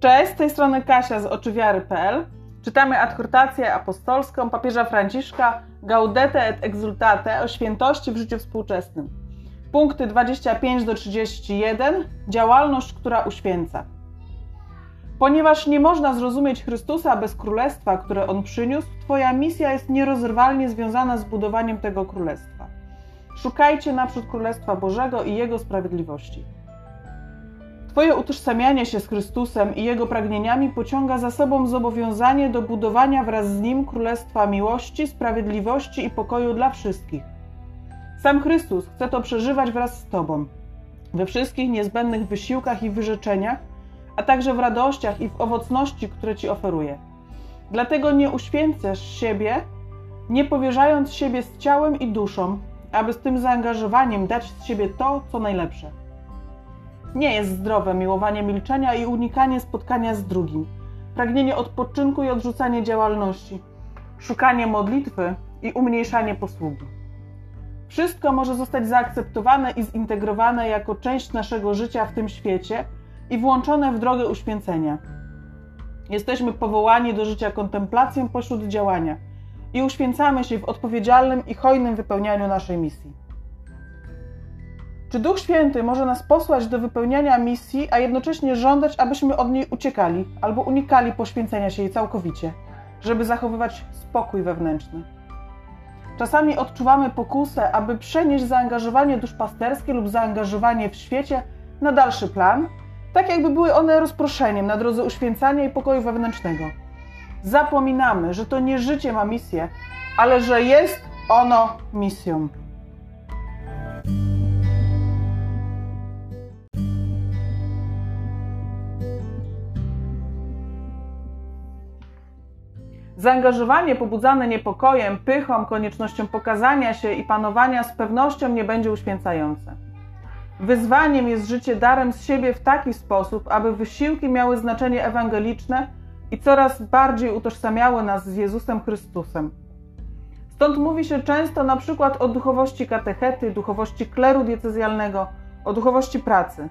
Cześć, z tej strony Kasia z oczywiary.pl. Czytamy adhortację apostolską papieża Franciszka Gaudete et Exultate o świętości w życiu współczesnym. Punkty 25 do 31. Działalność, która uświęca. Ponieważ nie można zrozumieć Chrystusa bez królestwa, które on przyniósł, Twoja misja jest nierozerwalnie związana z budowaniem tego królestwa. Szukajcie naprzód Królestwa Bożego i Jego sprawiedliwości. Twoje utożsamianie się z Chrystusem i Jego pragnieniami pociąga za sobą zobowiązanie do budowania wraz z Nim Królestwa miłości, sprawiedliwości i pokoju dla wszystkich. Sam Chrystus chce to przeżywać wraz z Tobą, we wszystkich niezbędnych wysiłkach i wyrzeczeniach, a także w radościach i w owocności, które Ci oferuje. Dlatego nie uświęcasz siebie, nie powierzając siebie z ciałem i duszą, aby z tym zaangażowaniem dać z siebie to, co najlepsze. Nie jest zdrowe miłowanie milczenia i unikanie spotkania z drugim, pragnienie odpoczynku i odrzucanie działalności, szukanie modlitwy i umniejszanie posługi. Wszystko może zostać zaakceptowane i zintegrowane jako część naszego życia w tym świecie i włączone w drogę uświęcenia. Jesteśmy powołani do życia kontemplacją pośród działania i uświęcamy się w odpowiedzialnym i hojnym wypełnianiu naszej misji. Czy Duch Święty może nas posłać do wypełniania misji, a jednocześnie żądać, abyśmy od niej uciekali albo unikali poświęcenia się jej całkowicie, żeby zachowywać spokój wewnętrzny? Czasami odczuwamy pokusę, aby przenieść zaangażowanie duszpasterskie lub zaangażowanie w świecie na dalszy plan, tak jakby były one rozproszeniem na drodze uświęcania i pokoju wewnętrznego. Zapominamy, że to nie życie ma misję, ale że jest ono misją. Zaangażowanie pobudzane niepokojem, pychą, koniecznością pokazania się i panowania z pewnością nie będzie uświęcające. Wyzwaniem jest życie darem z siebie w taki sposób, aby wysiłki miały znaczenie ewangeliczne i coraz bardziej utożsamiały nas z Jezusem Chrystusem. Stąd mówi się często na przykład o duchowości katechety, duchowości kleru diecezjalnego, o duchowości pracy.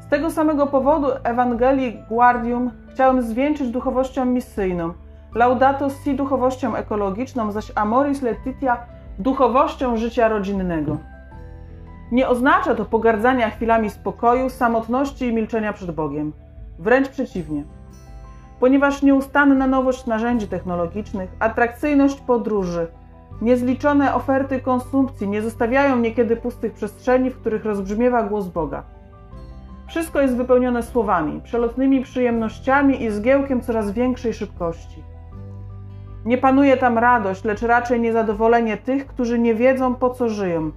Z tego samego powodu Ewangelii Guardium chciałem zwieńczyć duchowością misyjną – Laudato si duchowością ekologiczną, zaś Amoris Letitia duchowością życia rodzinnego. Nie oznacza to pogardzania chwilami spokoju, samotności i milczenia przed Bogiem. Wręcz przeciwnie. Ponieważ nieustanna nowość narzędzi technologicznych, atrakcyjność podróży, niezliczone oferty konsumpcji nie zostawiają niekiedy pustych przestrzeni, w których rozbrzmiewa głos Boga. Wszystko jest wypełnione słowami, przelotnymi przyjemnościami i zgiełkiem coraz większej szybkości. Nie panuje tam radość, lecz raczej niezadowolenie tych, którzy nie wiedzą po co żyją.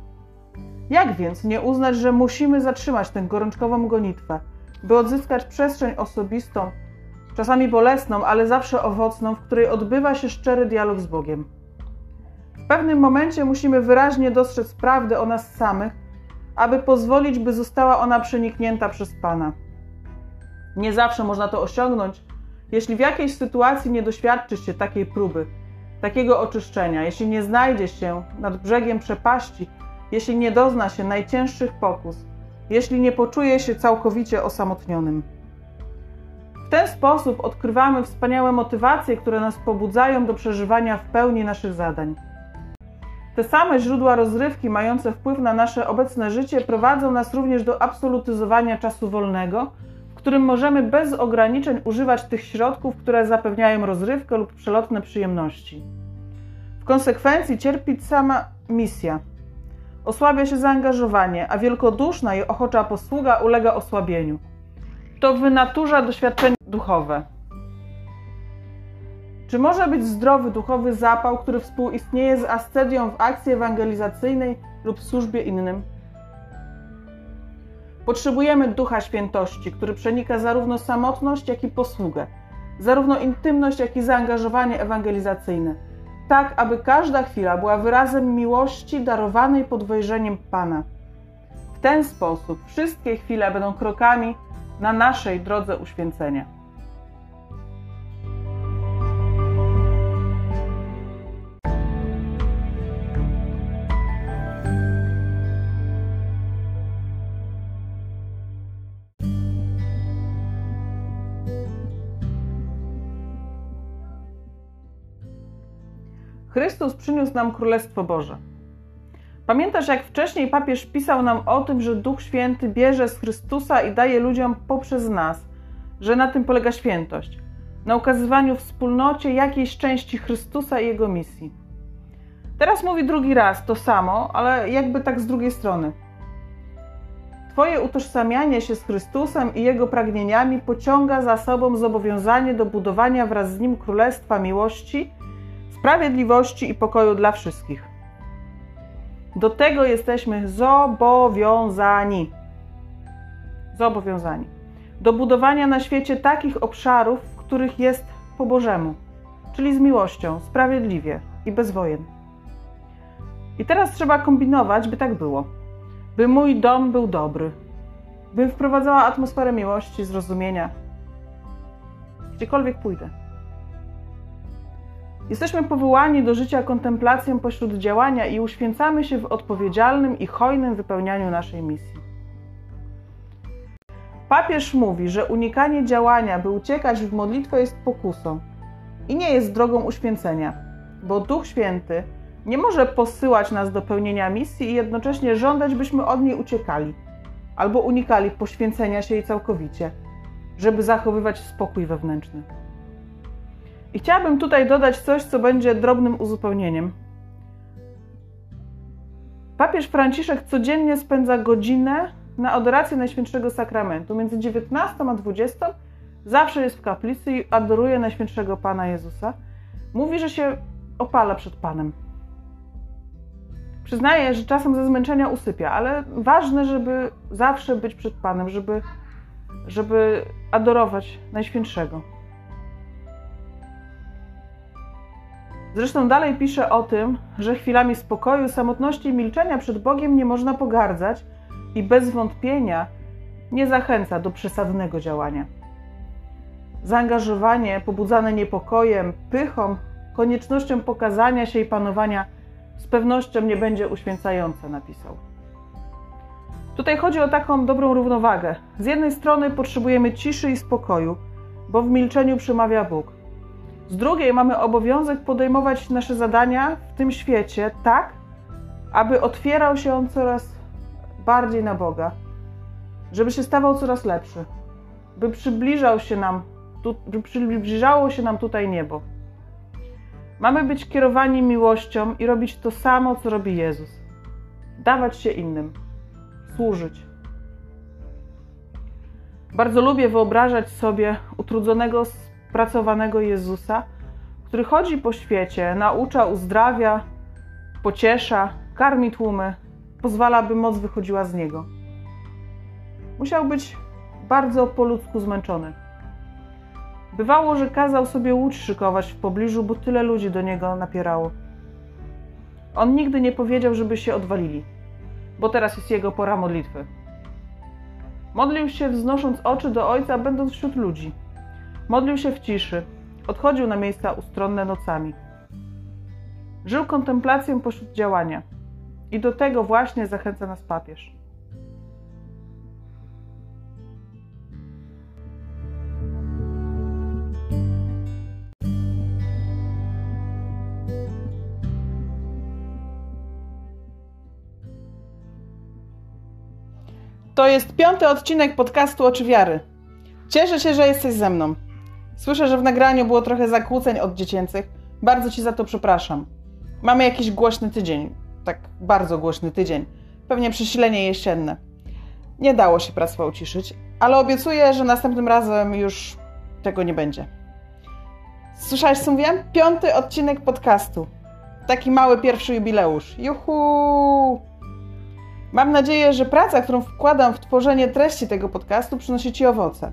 Jak więc nie uznać, że musimy zatrzymać tę gorączkową gonitwę, by odzyskać przestrzeń osobistą, czasami bolesną, ale zawsze owocną, w której odbywa się szczery dialog z Bogiem? W pewnym momencie musimy wyraźnie dostrzec prawdę o nas samych, aby pozwolić, by została ona przeniknięta przez Pana. Nie zawsze można to osiągnąć, jeśli w jakiejś sytuacji nie doświadczy się takiej próby, takiego oczyszczenia, jeśli nie znajdzie się nad brzegiem przepaści, jeśli nie dozna się najcięższych pokus, jeśli nie poczuje się całkowicie osamotnionym. W ten sposób odkrywamy wspaniałe motywacje, które nas pobudzają do przeżywania w pełni naszych zadań. Te same źródła rozrywki mające wpływ na nasze obecne życie prowadzą nas również do absolutyzowania czasu wolnego którym możemy bez ograniczeń używać tych środków, które zapewniają rozrywkę lub przelotne przyjemności. W konsekwencji cierpi sama misja. Osłabia się zaangażowanie, a wielkoduszna i ochocza posługa ulega osłabieniu. To wynaturza doświadczenie duchowe. Czy może być zdrowy duchowy zapał, który współistnieje z ascedią w akcji ewangelizacyjnej lub służbie innym? Potrzebujemy ducha świętości, który przenika zarówno samotność, jak i posługę, zarówno intymność, jak i zaangażowanie ewangelizacyjne, tak aby każda chwila była wyrazem miłości darowanej pod wejrzeniem Pana. W ten sposób wszystkie chwile będą krokami na naszej drodze uświęcenia. Chrystus przyniósł nam Królestwo Boże. Pamiętasz, jak wcześniej papież pisał nam o tym, że Duch Święty bierze z Chrystusa i daje ludziom poprzez nas, że na tym polega świętość na ukazywaniu wspólnocie jakiejś części Chrystusa i Jego misji. Teraz mówi drugi raz to samo, ale jakby tak z drugiej strony. Twoje utożsamianie się z Chrystusem i Jego pragnieniami pociąga za sobą zobowiązanie do budowania wraz z Nim królestwa miłości, sprawiedliwości i pokoju dla wszystkich. Do tego jesteśmy zobowiązani. Zobowiązani. Do budowania na świecie takich obszarów, w których jest po Bożemu, czyli z miłością, sprawiedliwie i bez wojen. I teraz trzeba kombinować, by tak było. By mój dom był dobry, by wprowadzała atmosferę miłości, zrozumienia. Gdziekolwiek pójdę. Jesteśmy powołani do życia kontemplacją pośród działania i uświęcamy się w odpowiedzialnym i hojnym wypełnianiu naszej misji. Papież mówi, że unikanie działania, by uciekać w modlitwę, jest pokusą i nie jest drogą uświęcenia, bo Duch Święty nie może posyłać nas do pełnienia misji i jednocześnie żądać, byśmy od niej uciekali albo unikali poświęcenia się jej całkowicie, żeby zachowywać spokój wewnętrzny. I chciałabym tutaj dodać coś, co będzie drobnym uzupełnieniem. Papież Franciszek codziennie spędza godzinę na adorację Najświętszego Sakramentu. Między 19 a 20 zawsze jest w kaplicy i adoruje Najświętszego Pana Jezusa. Mówi, że się opala przed Panem. Przyznaje, że czasem ze zmęczenia usypia, ale ważne, żeby zawsze być przed Panem, żeby, żeby adorować Najświętszego. Zresztą dalej pisze o tym, że chwilami spokoju, samotności i milczenia przed Bogiem nie można pogardzać i bez wątpienia nie zachęca do przesadnego działania. Zaangażowanie pobudzane niepokojem, pychą, koniecznością pokazania się i panowania z pewnością nie będzie uświęcające, napisał. Tutaj chodzi o taką dobrą równowagę. Z jednej strony potrzebujemy ciszy i spokoju, bo w milczeniu przemawia Bóg. Z drugiej mamy obowiązek podejmować nasze zadania w tym świecie tak, aby otwierał się on coraz bardziej na Boga, żeby się stawał coraz lepszy, by przybliżał się nam, by przybliżało się nam tutaj niebo. Mamy być kierowani miłością i robić to samo, co robi Jezus. Dawać się innym, służyć. Bardzo lubię wyobrażać sobie utrudzonego, spracowanego Jezusa, który chodzi po świecie, naucza, uzdrawia, pociesza, karmi tłumy, pozwala, by moc wychodziła z niego. Musiał być bardzo po ludzku zmęczony. Bywało, że kazał sobie łódź szykować w pobliżu, bo tyle ludzi do niego napierało. On nigdy nie powiedział, żeby się odwalili, bo teraz jest jego pora modlitwy. Modlił się, wznosząc oczy do Ojca, będąc wśród ludzi. Modlił się w ciszy, odchodził na miejsca ustronne nocami. Żył kontemplacją pośród działania. I do tego właśnie zachęca nas papież. To jest piąty odcinek podcastu Oczy Wiary. Cieszę się, że jesteś ze mną. Słyszę, że w nagraniu było trochę zakłóceń od dziecięcych. Bardzo Ci za to przepraszam. Mamy jakiś głośny tydzień tak bardzo głośny tydzień. Pewnie przesilenie jesienne. Nie dało się pracę uciszyć, ale obiecuję, że następnym razem już tego nie będzie. Słyszałeś, co mówiłem? Piąty odcinek podcastu. Taki mały pierwszy jubileusz. Juhu! Mam nadzieję, że praca, którą wkładam w tworzenie treści tego podcastu, przynosi Ci owoce.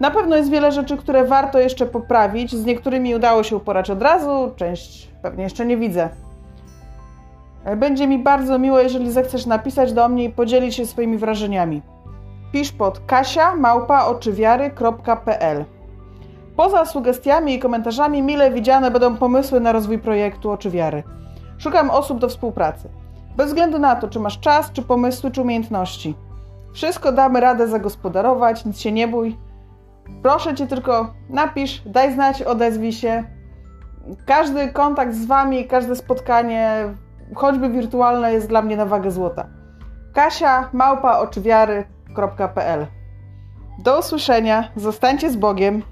Na pewno jest wiele rzeczy, które warto jeszcze poprawić. Z niektórymi udało się uporać od razu, część pewnie jeszcze nie widzę. Będzie mi bardzo miło, jeżeli zechcesz napisać do mnie i podzielić się swoimi wrażeniami. Pisz pod kasia.małpaoczywiary.pl Poza sugestiami i komentarzami mile widziane będą pomysły na rozwój projektu Oczywiary. Szukam osób do współpracy. Bez względu na to, czy masz czas, czy pomysły, czy umiejętności. Wszystko damy radę zagospodarować, nic się nie bój. Proszę Cię tylko napisz, daj znać, odezwij się. każdy kontakt z Wami, każde spotkanie, choćby wirtualne, jest dla mnie na wagę złota. Kasia, małpa oczywiary.pl Do usłyszenia, zostańcie z Bogiem.